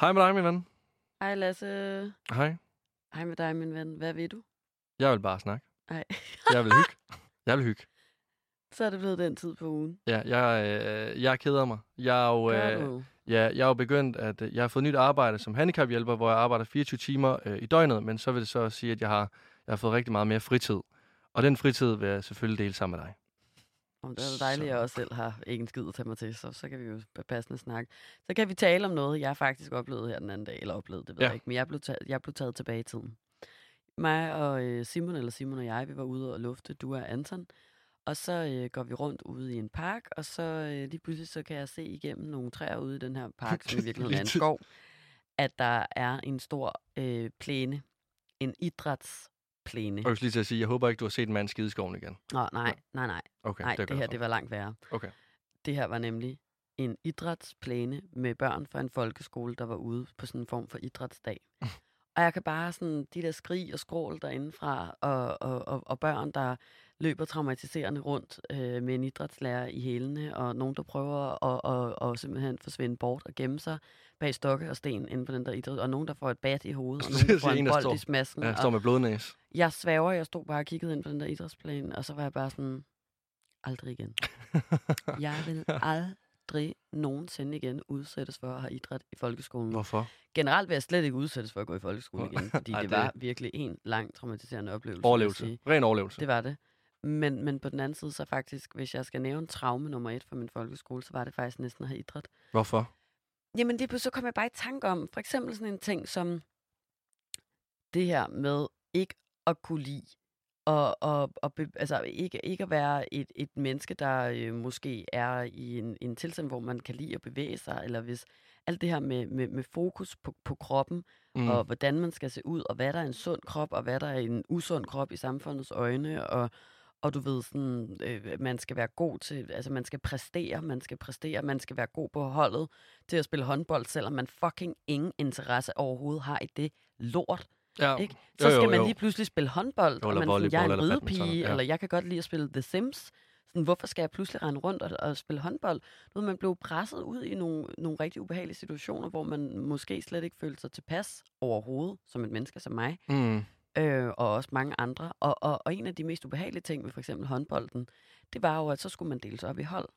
Hej med dig, min ven. Hej Lasse. Hej. Hej med dig, min ven. Hvad ved du? Jeg vil bare snakke. Nej. Jeg vil hygge. Jeg vil hygge. Så er det blevet den tid på ugen. Ja, jeg, øh, jeg keder mig. Jeg er jo, øh, ja, jeg er jo begyndt, at øh, jeg har fået nyt arbejde som handicaphjælper, hvor jeg arbejder 24 timer øh, i døgnet, men så vil det så sige, at jeg har, jeg har fået rigtig meget mere fritid. Og den fritid vil jeg selvfølgelig dele sammen med dig. Om det er dejligt, at jeg også selv har ikke en skid at tage mig til, så, så kan vi jo passende snakke. Så kan vi tale om noget, jeg faktisk oplevede her den anden dag, eller oplevede, det ved Ja. jeg ikke, men jeg blev, taget, jeg blev taget tilbage i tiden. Mig og øh, Simon, eller Simon og jeg, vi var ude og lufte, du og Anton, og så øh, går vi rundt ude i en park, og så øh, lige pludselig så kan jeg se igennem nogle træer ude i den her park, som i virkeligheden er en skov, at der er en stor øh, plæne, en idrætsplæne. Og jeg lige til at sige, jeg håber ikke, du har set en mand skide skoven igen. Nå, nej, nej, nej. Okay, Nej, det, det, her det var langt værre. Okay. Det her var nemlig en idrætsplæne med børn fra en folkeskole, der var ude på sådan en form for idrætsdag. og jeg kan bare sådan, de der skrig og skrål derindefra, og, og, og, og børn, der løber traumatiserende rundt øh, med en idrætslærer i hælene, og nogen, der prøver at, at, at simpelthen forsvinde bort og gemme sig bag stokke og sten inde på den der idræt, og nogen, der får et bat i hovedet, og nogen, der får en en, bold står- i smasken. Ja, og, står med blodnæs. jeg sværger, jeg stod bare og kiggede ind på den der idrætsplan, og så var jeg bare sådan, aldrig igen. Jeg vil aldrig nogensinde igen udsættes for at have idræt i folkeskolen. Hvorfor? Generelt vil jeg slet ikke udsættes for at gå i folkeskole igen, fordi Ej, det det- var virkelig en lang traumatiserende oplevelse. Overlevelse. Ren overlevelse. Det var det. Men, men på den anden side, så faktisk, hvis jeg skal nævne traume nummer et for min folkeskole, så var det faktisk næsten at have idræt. Hvorfor? Jamen lige pludselig så kom jeg bare i tanke om, for eksempel sådan en ting som det her med ikke at kunne lide, og, og, og be, altså ikke, ikke at være et, et menneske, der øh, måske er i en, en tilstand, hvor man kan lide at bevæge sig, eller hvis alt det her med, med, med fokus på, på kroppen, mm. og hvordan man skal se ud, og hvad der er en sund krop, og hvad der er en usund krop i samfundets øjne, og, og du ved sådan, øh, man skal være god til, altså man skal præstere, man skal præstere, man skal være god på holdet til at spille håndbold, selvom man fucking ingen interesse overhovedet har i det lort, ja. ikke? Så Jo, jo, skal man lige pludselig spille håndbold, Eller og man sådan, jeg er en ridepige, ja. eller jeg kan godt lide at spille The Sims. Sådan, hvorfor skal jeg pludselig rende rundt og, og spille håndbold? Ved, man blev presset ud i nogle, nogle rigtig ubehagelige situationer, hvor man måske slet ikke følte sig tilpas overhovedet, som et menneske som mig, Mm. Øh, og også mange andre. Og, og, og en af de mest ubehagelige ting ved for eksempel håndbolden, det var jo, at så skulle man deles op i hold.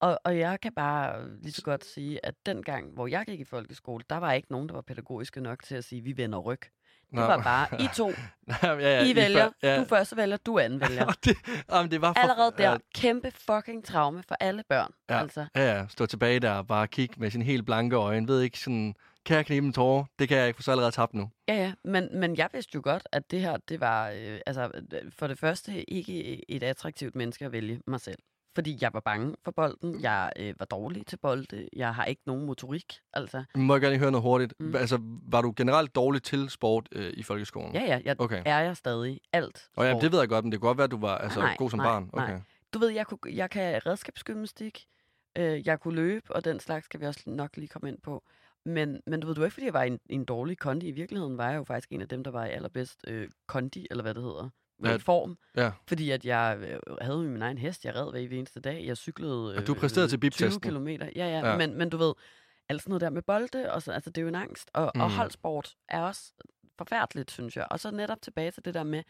Og, og jeg kan bare lige så godt sige, at den gang, hvor jeg gik i folkeskole, der var ikke nogen, der var pædagogiske nok til at sige, vi vender ryg. Det Nå. var bare, I to, ja, ja, I vælger, før- ja. du første vælger, du anden vælger. Det, jamen, det var for, Allerede der, Ja, kæmpe fucking traume for alle børn. Ja. Altså, ja, ja, stå tilbage der og bare kigge med sine helt blanke øjne. Ved ikke sådan, kan jeg knibe en tårer? Det kan jeg ikke, for så er allerede tabt nu. ja, ja, men, men jeg vidste jo godt, at det her, det var øh, altså, øh, for det første ikke et attraktivt menneske at vælge mig selv. Fordi jeg var bange for bolden, jeg øh, var dårlig til bolde, jeg har ikke nogen motorik, altså. Må jeg gerne høre noget hurtigt? Mm. Altså, var du generelt dårlig til sport øh, i folkeskolen? Ja, ja, jeg Okay. er jeg stadig alt. Og ja, sport. det ved jeg godt, men det kunne godt være, at du var altså, Nej, god som nej, barn. nej. Okay. Du ved, jeg, kunne, jeg kan redskabsgymnastik, øh, jeg kunne løbe, og den slags skal vi også nok lige komme ind på. Men, men du ved, du var ikke, fordi jeg var i en, i en dårlig kondi. I virkeligheden var jeg jo faktisk en af dem, der var i allerbedst øh, kondi, eller hvad det hedder, med Ja. form. Ja. Fordi at jeg øh, havde min egen hest, jeg red hver eneste dag. Jeg cyklede Og du præsterede til 20 biptesten. kilometer. Ja, ja, Ja. Men, men du ved, alt sådan noget der med bolde, og så, altså, det er jo en angst. Og, mm. og holdsport er også forfærdeligt, synes jeg. Og så netop tilbage til det der med,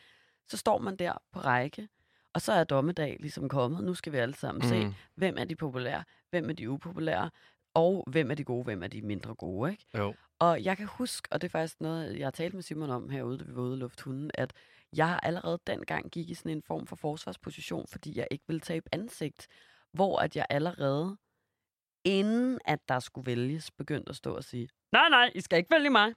så står man der på række, og så er dommedag ligesom kommet. Nu skal vi alle sammen mm. se, hvem er de populære, hvem er de upopulære, og hvem er de gode, hvem er de mindre gode, ikke? Jo. Og jeg kan huske, og det er faktisk noget, jeg har talt med Simon om herude, da vi var ude og lufte hunden, at jeg allerede dengang gik i sådan en form for forsvarsposition, fordi jeg ikke ville tabe ansigt, hvor at jeg allerede, inden at der skulle vælges, begyndte at stå og sige, nej, nej, I skal ikke vælge mig.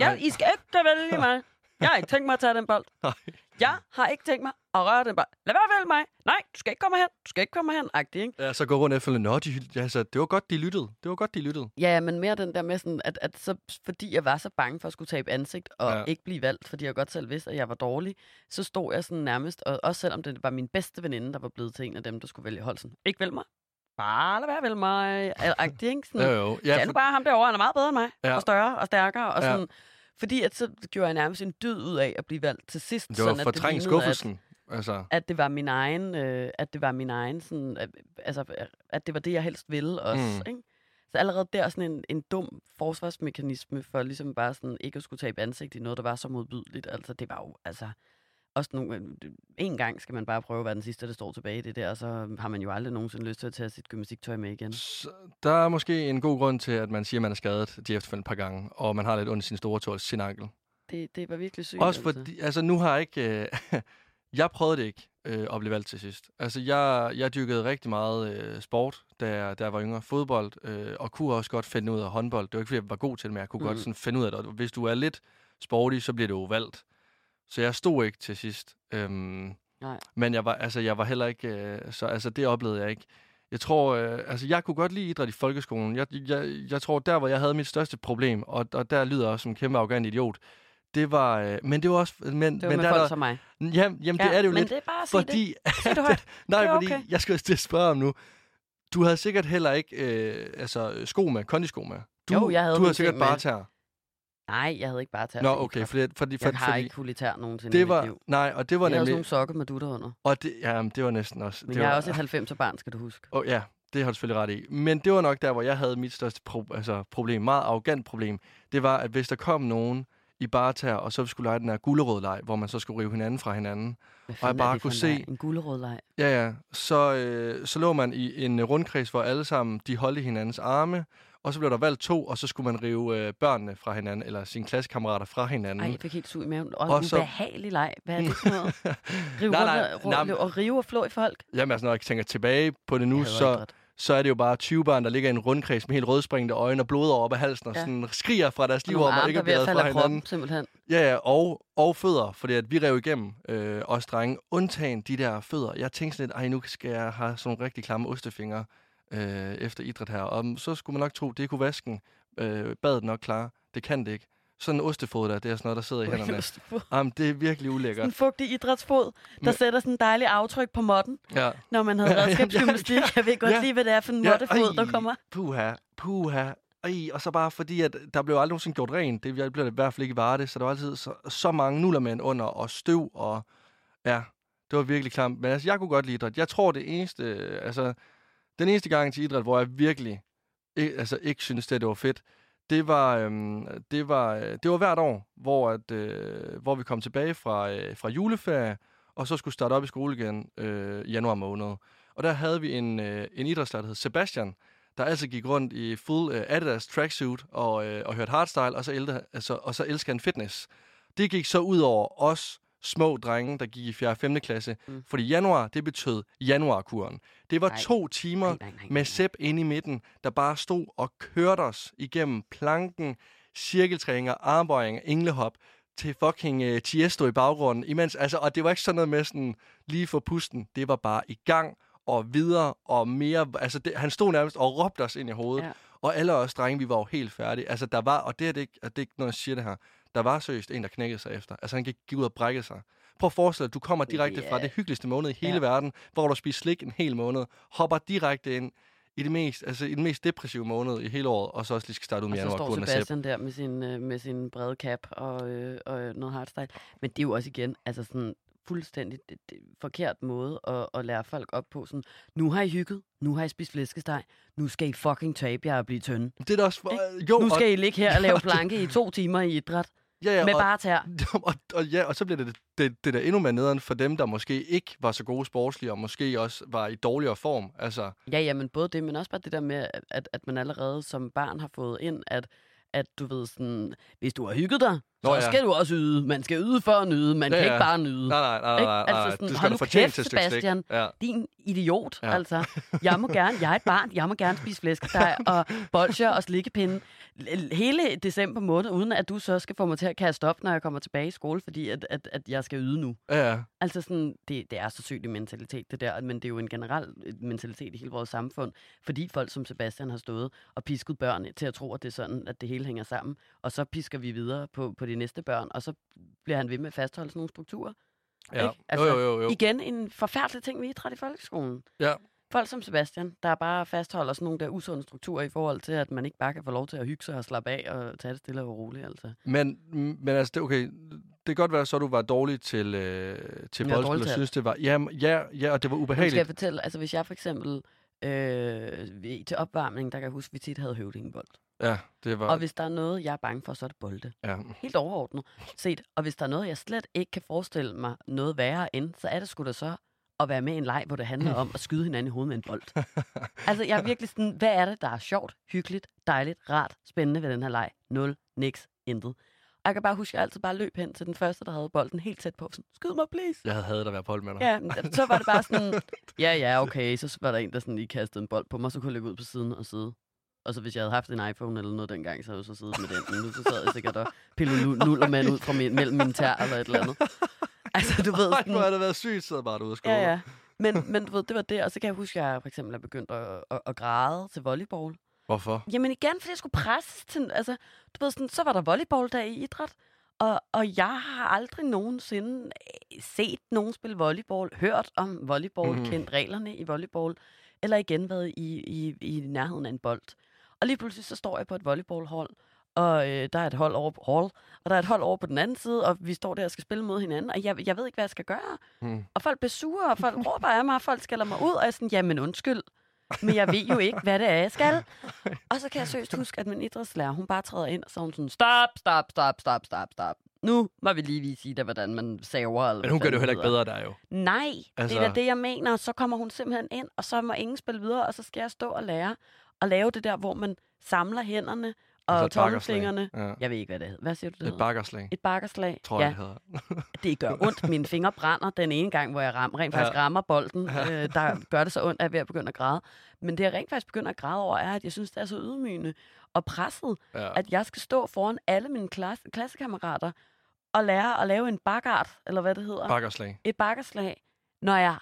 Ja. I skal ikke vælge mig. Jeg har ikke tænkt mig at tage den bold. Nej. Jeg har ikke tænkt mig at røre den bold. Lad være at vælge mig. Nej, du skal ikke komme hen. Du skal ikke komme hen. Agtig, ikke? Ja, så gå rundt efter, nå, de, altså, det var godt, de lyttede. Det var godt, de lyttede. Ja, men mere den der med sådan, at, at så, fordi jeg var så bange for at skulle tabe ansigt og Ja. ikke blive valgt, fordi jeg godt selv vidste, at jeg var dårlig, så stod jeg sådan nærmest, og også selvom det var min bedste veninde, der var blevet til en af dem, der skulle vælge hold, sådan, ikke vælg mig. Bare lad være at vælge mig. Agtig, ikke? Sådan, Jo, jo. ja, ja, nu bare ham derovre, han er meget bedre end mig, Ja. og større og stærkere, og Ja. Fordi at så gjorde jeg nærmest en dyd ud af at blive valgt til sidst. det var sådan, at fortrængt lignede, at- skuffelsen. Altså, at det var min egen, øh, at det var min egen sådan, øh, altså, at det var det, jeg helst ville også, mm. ikke? Så allerede der sådan en, en dum forsvarsmekanisme for ligesom bare sådan ikke at skulle tabe ansigt i noget, der var så modbydeligt. Altså det var jo, altså også nogle, øh, en gang skal man bare prøve at være den sidste, der står tilbage i det der, og så har man jo aldrig nogensinde lyst til at tage sit gymnastiktøj med igen. Så der er måske en god grund til, at man siger, at man er skadet de efterfølgende par gange, og man har lidt ondt i sin store tår, sin ankel. Det, det var virkelig sygt. Også altså. fordi, altså nu har jeg ikke... Øh, jeg prøvede det ikke øh, at blive valgt til sidst. Altså jeg, jeg dyrkede rigtig meget øh, sport, da jeg, da jeg var yngre. Fodbold, øh, og kunne også godt finde ud af håndbold. Det var ikke, fordi jeg var god til det, men jeg kunne mm. godt sådan finde ud af det. Og hvis du er lidt sporty, så bliver det jo valgt. Så jeg stod ikke til sidst. Øhm, Nej. Men jeg var, altså, jeg var heller ikke... Øh, så altså, det oplevede jeg ikke. Jeg tror, øh, altså jeg kunne godt lide idræt i folkeskolen. Jeg, jeg, jeg tror, der hvor jeg havde mit største problem, og, og der lyder jeg også som en kæmpe arrogant idiot, det var, øh, men det var også... Men, Det var men med der, folk der, som mig. Jamen, jamen ja, det er det jo men lidt. det er bare at sige det. Fordi, Sig det højt. nej, Det er fordi okay. jeg skal til at spørge om nu. Du havde sikkert heller ikke øh, altså, sko med, kondisko med. Du, Jo, jeg havde du havde sikkert bare tær. Nej, jeg havde ikke bare taget Nå, okay, fordi, fordi, Jeg fordi, har fordi ikke huletær nogensinde i det mit var, liv. nej, og det var Jeg havde sådan nemlig, nogle sokker med dutter under. og det, ja, det var næsten også. Men det jeg var, er også et 90'er barn, skal du huske. Oh, ja, det har du selvfølgelig ret i. Men det var nok der, hvor jeg havde mit største pro- altså, problem, meget arrogant problem. Det var, at hvis der kom nogen i barter, og så skulle lege den her gulerødleg, hvor man så skulle rive hinanden fra hinanden. Hvad jeg fanden er bare kunne en se- leg? En gulerødleg. Ja, ja. Så, øh, så lå man i en rundkreds, hvor alle sammen de holdt i hinandens arme, og så blev der valgt to, og så skulle man rive øh, børnene fra hinanden, eller sine klassekammerater fra hinanden. Ej, jeg fik helt sug i maven. Og, Og en så- ubehagelig leg. Hvad er det for noget? Rive Nej, rundt nej, og- nej, og rive og flå i folk? Jamen altså, når jeg tænker tilbage på det nu, så, idræt. så er det jo bare 20 børn, der ligger i en rundkreds med helt rødspringende øjne og blod over op ad halsen, og Ja. sådan skriger fra deres liv om, at ikke er er falde fra af hinanden. kroppen, simpelthen. Ja, ja, og, og fødder, fordi at vi rev igennem øh, os drenge, undtagen de der fødder. Jeg tænkte sådan lidt, ej, nu skal jeg have sådan nogle rigtig klamme ostefingre øh, efter idræt her. Og så skulle man nok tro, det kunne vasken øh, badet nok klare. Det kan det ikke. Sådan en ostefod der, det er sådan noget, der sidder i hænderne. Jamen, det er virkelig ulækkert. En fugtig idrætsfod, der Men- sætter sådan en dejlig aftryk på modden, Ja. når man havde Ja, ja, redskabsgymnastik. ja, Jeg ved godt ja. lige, hvad det er for en Ja, moddefod, der kommer. Puha, puha. Ej, og så bare fordi, at der blev aldrig nogensinde gjort rent. Det blev det i hvert fald ikke i Varde, så der var altid så, så mange nullermænd under, og støv, og ja, det var virkelig klamt. Men altså, jeg kunne godt lide idræt. Jeg tror, det eneste, øh, altså, den eneste gang til idræt, hvor jeg virkelig ikke, altså, ikke synes, det, det var fedt, det var, øhm, det var, øh, det var hvert år, hvor, at, øh, hvor vi kom tilbage fra, øh, fra juleferie, og så skulle starte op i skole igen øh, i januar måned. Og der havde vi en, øh, en idrætslærer, der hed Sebastian, der altså gik rundt i full øh, Adidas tracksuit og, øh, og hørte hardstyle, og så, ælte, altså, og så elskede han fitness. Det gik så ud over os små drenge, der gik i 4. og 5. klasse. Mm. Fordi januar, det betød januarkuren. Det var Ej. to timer Nej, nej, nej, nej. med Sepp inde i midten, der bare stod og kørte os igennem planken, cirkeltræninger, armbøjninger, englehop, til fucking uh, Tiesto i baggrunden. Imens, altså, og det var ikke sådan noget med sådan lige for pusten. Det var bare i gang og videre og mere. Altså, det, han stod nærmest og råbte os ind i hovedet. Ja. Og alle os drenge, vi var jo helt færdige. Altså, der var, og det er det ikke, og det er ikke, når jeg siger det her, der var seriøst en, der knækkede sig efter. Altså, han gik, gik ud og brækkede sig. Prøv at forestille dig, at du kommer direkte Ja. fra det hyggeligste måned i hele Ja. verden, hvor du spist slik en hel måned, hopper direkte ind i det mest, altså i den mest depressive måned i hele året, og så også lige skal starte ud med Og så januar. står. Sebastian der med sin, øh, med sin brede cap og, øh, og øh, noget hardstyle. Men det er jo også igen, altså sådan fuldstændig det, det, forkert måde at, at lære folk op på. Sådan, nu har I hygget, nu har I spist flæskesteg, nu skal I fucking tabe jer og blive tynde. Det er da også... For, jo, nu skal og, I ligge her og lave planke i to timer i idræt. Ja, ja, Med og, bare tær. og, og, ja, og så bliver det, det, det der endnu mere nederen for dem, der måske ikke var så gode sportslige, og måske også var i dårligere form. Altså, Ja, ja, men både det, men også bare det der med, at, at man allerede som barn har fået ind, at at du ved sådan, hvis du har hygget dig, så Nå ja. skal du også yde. Man skal yde for at nyde, man Ja, kan ja. ikke bare nyde. nej, nej, nej, Ikke? nej, Altså nej, sådan, det skal du fortjene til. Sebastian. Ja. Din idiot, Ja. altså. Jeg må gerne, jeg er et barn, jeg må gerne spise flæskesteg og bolcher og slikkepinde hele december måned, uden at du så skal få mig til at kaste op, når jeg kommer tilbage i skole, fordi at, at, at jeg skal yde nu. Ja. Altså sådan, det, det er så sygt en mentalitet, det der, men det er jo en generel øh, mentalitet i hele vores samfund, fordi folk som Sebastian har stået og pisket børn til at tro, at det er sådan, at det hele hænger sammen, og så pisker vi videre på, på de næste børn, og så bliver han ved med at fastholde sådan nogle strukturer. ja. Ikke? Altså, jo, jo, jo, jo. Igen en forfærdelig ting, vi idræt i folkeskolen. Ja. Folk som Sebastian, der bare fastholder sådan nogle der usunde strukturer i forhold til, at man ikke bare kan få lov til at hygge sig og slappe af og tage det stille og roligt. Altså. Men, men altså, det, okay, det kan godt være, så du var dårlig til, øh, til boldspil, og synes, det var... Ja, ja, ja, og det var Men skal ubehageligt. jeg fortælle, altså hvis jeg for eksempel øh, til opvarmning, der kan jeg huske, at vi tit havde høvdingebold. Ja, det var... Og hvis der er noget, jeg er bange for, så er det bolde. Ja. Helt overordnet set. Og hvis der er noget, jeg slet ikke kan forestille mig noget værre end, så er det sgu da så at være med i en leg, hvor det handler om at skyde hinanden i hovedet med en bold. altså, jeg er virkelig sådan, hvad er det, der er sjovt, hyggeligt, dejligt, rart, spændende ved den her leg? Nul, niks, intet. Og jeg kan bare huske, at jeg altid bare løb hen til den første, der havde bolden helt tæt på. Sådan, skyd mig, please. Jeg havde hadet at være på hold med dig. Ja, men så var det bare sådan, ja, ja, okay. Så var der en, der sådan lige kastede en bold på mig, så kunne jeg løbe ud på siden og sidde. Og så hvis jeg havde haft en iPhone eller noget dengang, så havde jeg så siddet med den. Men nu så sad jeg sikkert og pillede nu- nullermand ud fra min, mellem mine tær eller et eller andet. Altså, du ved Ej, hvor har det været sygt, sidder bare derude og skole. Ja, ja. Men, men du ved, det var det. Og så kan jeg huske, at jeg for eksempel er begyndt at, at, at græde til volleyball. Hvorfor? Jamen igen, fordi jeg skulle presses til... Altså, du ved sådan, så var der volleyballdag i idræt. Og, og jeg har aldrig nogensinde øh, set nogen spille volleyball, hørt om volleyball, mm. kendt reglerne i volleyball, eller igen været i, i, i nærheden af en bold. Og lige pludselig så står jeg på et volleyballhold, og øh, der er et hold over på hall, og der er et hold over på den anden side, og vi står der og skal spille mod hinanden, og jeg, jeg ved ikke, hvad jeg skal gøre. Hmm. Og folk bliver sure, og folk råber af mig, og folk skælder mig ud, og jeg er sådan, jamen undskyld, men jeg ved jo ikke, hvad det er, jeg skal. Og så kan jeg seriøst huske, at min idrætslærer, hun bare træder ind, og så hun sådan, stop, stop, stop, stop, stop, stop. Nu må vi lige vise dig, hvordan man saver. Eller Men hun gør det jo heller ikke bedre der jo. Nej, altså... Altså- det er da det, jeg mener. Så kommer hun simpelthen ind, og så må ingen spille videre, og så skal jeg stå og lære at lave det der, hvor man samler hænderne og Altså et bakkerslag. tommelfingrene. Ja. Jeg ved ikke, hvad det hedder. Hvad siger du, det Et hedder? bakkerslag, Et bakkerslag. tror ja, jeg, det hedder. det gør ondt. Mine fingre brænder den ene gang, hvor jeg ram, rent faktisk Ja. rammer bolden. Ja. Øh, der gør det så ondt, at jeg er ved at begynde at græde. Men det, jeg rent faktisk begynder at græde over, er, at jeg synes, det er så ydmygende og presset, Ja. at jeg skal stå foran alle mine klasse, klassekammerater og lære at lave en bakkart, eller hvad det hedder. Bakkerslag. et bakkerslag, når jeg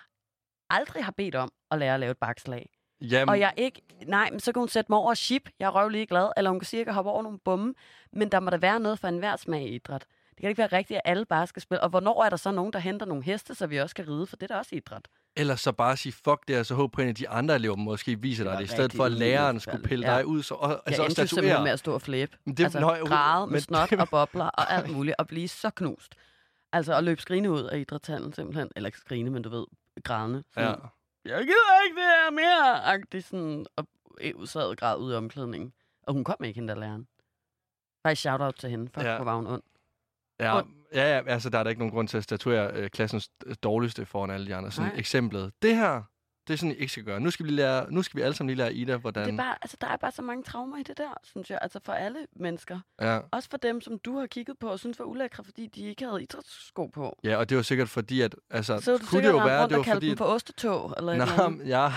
aldrig har bedt om at lære at lave et bakslag. Jamen, Og jeg ikke... Nej, men så kan hun sætte mig over chip. Jeg er røvlig glad. Eller hun kan sige, at jeg kan hoppe over nogle bomme. Men der må der være noget for enhver smag i idræt. Det kan ikke være rigtigt, at alle bare skal spille. Og hvornår er der så nogen, der henter nogle heste, så vi også kan ride? For det er da også idræt. ellers så bare sige fuck det, og så håbe på, at en af de andre elever måske viser dig det, i stedet for at læreren skulle pille Ja. dig ud. Så, og, Altså, jeg endte simpelthen med at stå og flæbe. Det- altså, nå, jo, græde med men- snot og bobler og alt muligt. Og blive så knust. Altså at løbe skrine ud af idrætshallen simpelthen. Eller ikke skrine, men du ved, grædende. Ja. Jeg gider ikke det her mere. Agtig sådan, og usad græd ud i omklædningen. Og hun kom ikke, hende der læreren. Faktisk shout-out til hende, for Ja. ja. var hun ond. Ja, Og- ja, ja, altså der er der ikke nogen grund til at statuere øh, klassens dårligste foran alle de andre. Sådan Nej. eksemplet. Det her, det er sådan, I ikke skal gøre. Nu skal vi, lære, nu skal vi alle sammen lige lære Ida, hvordan... Det er bare, altså, der er bare så mange traumer i det der, synes jeg. Altså for alle mennesker. ja. Også for dem, som du har kigget på og synes var ulækre, fordi de ikke havde idrætssko på. ja, og det var sikkert fordi, at... Altså, Så du kunne det jo være, rundt det var fordi... dem for ostetog, eller et Nå, eller andet. men jeg,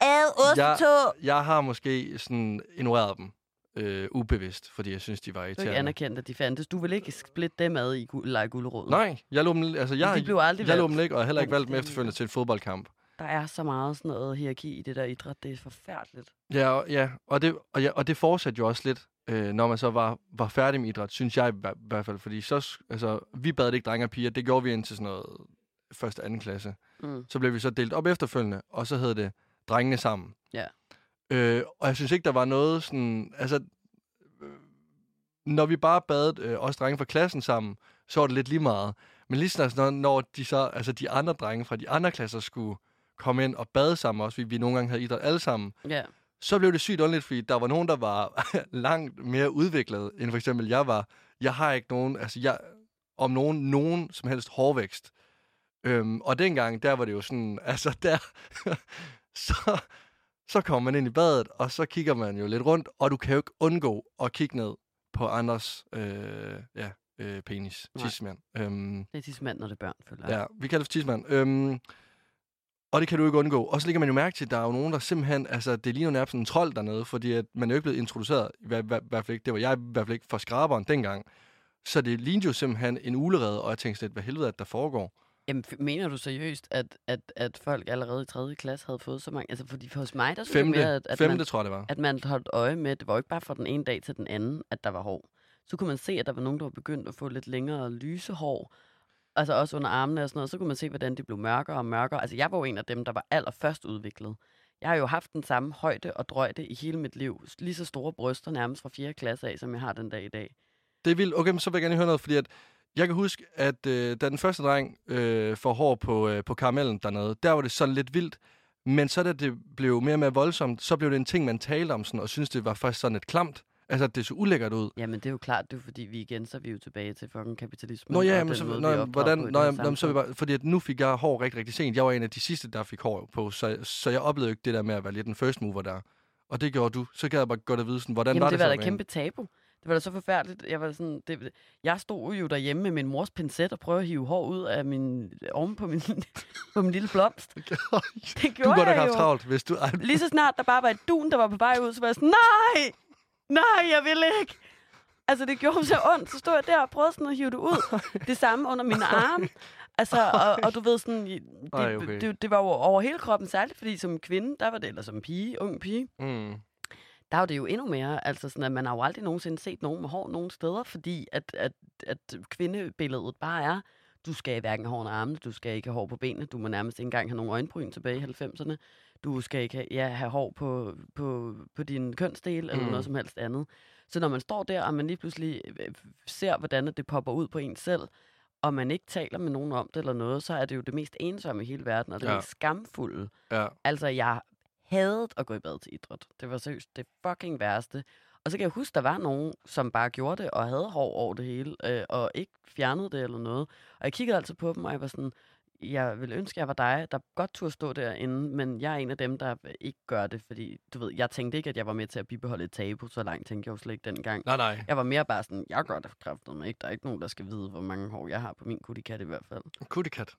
Ad, ostetog! jeg har måske sådan ignoreret dem øh, ubevidst, fordi jeg synes, de var Du er ikke irriterende. anerkendt, at de fandtes. Du vil ikke splitte dem ad i gu- lege gulerod. Nej, jeg lå dem, altså, jeg, de blev aldrig jeg lå dem ikke, og jeg har heller ikke valgt dem efterfølgende til en fodboldkamp. Der er så meget sådan noget hierarki i det der idræt. Det er forfærdeligt. Ja, og, ja, og, det, og, ja, og det fortsatte jo også lidt, øh, når man så var, var færdig med idræt, synes jeg i hver- hvert fald. Fordi så, altså, vi bad ikke drenge og piger, det gjorde vi indtil sådan noget første anden klasse. Mm. Så blev vi så delt op efterfølgende, og så hed det drengene sammen. Ja. Øh, og jeg synes ikke, der var noget sådan... Altså, øh, når vi bare bad øh, os drenge fra klassen sammen, så var det lidt lige meget. Men lige snart, når, når de, så, altså de andre drenge fra de andre klasser skulle komme ind og bade sammen også, fordi vi nogle gange havde idræt alle sammen, Ja. så blev det sygt underligt, fordi der var nogen, der var langt mere udviklet, end for eksempel jeg var. Jeg har ikke nogen, altså jeg, om nogen, nogen som helst hårvækst. Øhm, og dengang, der var det jo sådan, altså der, så, så kommer man ind i badet, og så kigger man jo lidt rundt, og du kan jo ikke undgå at kigge ned på andres, øh, ja, øh, penis, Nej. tissemand. Øhm, Det er tidsmand, når det er børn, føler jeg. Ja, vi kalder det for tidsmand. Øhm, og det kan du ikke undgå. Og så lægger man jo mærke til, at der er jo nogen, der simpelthen... Altså, det ligner nærmest en trold dernede, fordi at man er jo ikke blevet introduceret. I hver, hver, hvert fald ikke, det var jeg i hvert fald ikke for skraberen dengang. Så det lignede jo simpelthen en ulerede, og jeg tænkte lidt, hvad helvede, at der foregår. Jamen, mener du seriøst, at, at, at folk allerede i 3. klasse havde fået så mange? Altså, fordi for hos mig, der synes mere, at, at, femte man, tror jeg, det var. at man holdt øje med, det var jo ikke bare fra den ene dag til den anden, at der var hår. Så kunne man se, at der var nogen, der var begyndt at få lidt længere lyse hår. Altså også under armene og sådan noget. Så kunne man se, hvordan de blev mørkere og mørkere. Altså, jeg var jo en af dem, der var allerførst udviklet. Jeg har jo haft den samme højde og drøjde i hele mit liv. Lige så store bryster nærmest fra 4. klasse af, som jeg har den dag i dag. Det er vildt. Okay, men så vil jeg gerne høre noget, fordi at jeg kan huske, at øh, da den første dreng øh, får hår på, øh, på karamellen dernede, der var det sådan lidt vildt. Men så da det blev mere og mere voldsomt, så blev det en ting, man talte om sådan, og synes det var faktisk sådan et klamt. Altså, det så ulækkert ud. Jamen, det er jo klart, det er fordi, vi igen, så er vi jo tilbage til fucking kapitalismen. Nå ja, og men den så, måde, nå, vi hvordan, nå, det ja, her nå, så jeg bare, fordi at nu fik jeg hår rigtig, rigtig sent. Jeg var en af de sidste, der fik hår på, så, så jeg oplevede ikke det der med at være lidt den first mover der. Og det gjorde du. Så gad jeg bare godt at vide, sådan, hvordan Jamen, var det det, var da kæmpe tabu. Det var da så forfærdeligt. Jeg, var sådan, det, jeg stod jo derhjemme med min mors pincet og prøvede at hive hår ud af min, oven på min, på min lille blomst. en- Det Du gjorde godt jeg have haft jo. travlt, hvis du... Lige så snart der bare var et dun, der var på vej ud, så var jeg sådan, nej, nej, jeg vil ikke. Altså, det gjorde så ondt. Så stod jeg der og prøvede sådan at hive det ud. Det samme under mine arme. Altså, og, og du ved sådan, det, Ej, okay. det, det var jo over hele kroppen, særligt fordi som kvinde, der var det, eller som pige, ung pige, mm. der er jo det jo endnu mere, altså sådan, at man har jo aldrig nogensinde set nogen med hår nogen steder, fordi at, at, at kvindebilledet bare er, du skal hverken have hår under armene, du skal ikke have hår på benene, du må nærmest ikke engang have nogle øjenbryn tilbage i 90'erne, du skal ikke have, ja, have hår på, på, på din kønsdel eller Mm. noget som helst andet. Så når man står der, og man lige pludselig øh, ser, hvordan det popper ud på en selv, og man ikke taler med nogen om det eller noget, så er det jo det mest ensomme i hele verden, og det Ja. mest skamfulde. Ja. Altså, jeg hadede at gå i bad til idræt. Det var seriøst det fucking værste. Og så kan jeg huske, der var nogen, som bare gjorde det, og havde hår over det hele, øh, og ikke fjernede det eller noget. Og jeg kiggede altid på dem, og jeg var sådan, jeg ville ønske, jeg var dig, der godt turde stå derinde, men jeg er en af dem, der ikke gør det, fordi, du ved, jeg tænkte ikke, at jeg var med til at bibeholde et tabu, så langt tænkte jeg jo slet ikke dengang. Nej, nej. Jeg var mere bare sådan, jeg gør det kræftet mig ikke. Der er ikke nogen, der skal vide, hvor mange hår jeg har på min kuttikat i hvert fald. Kuttikat.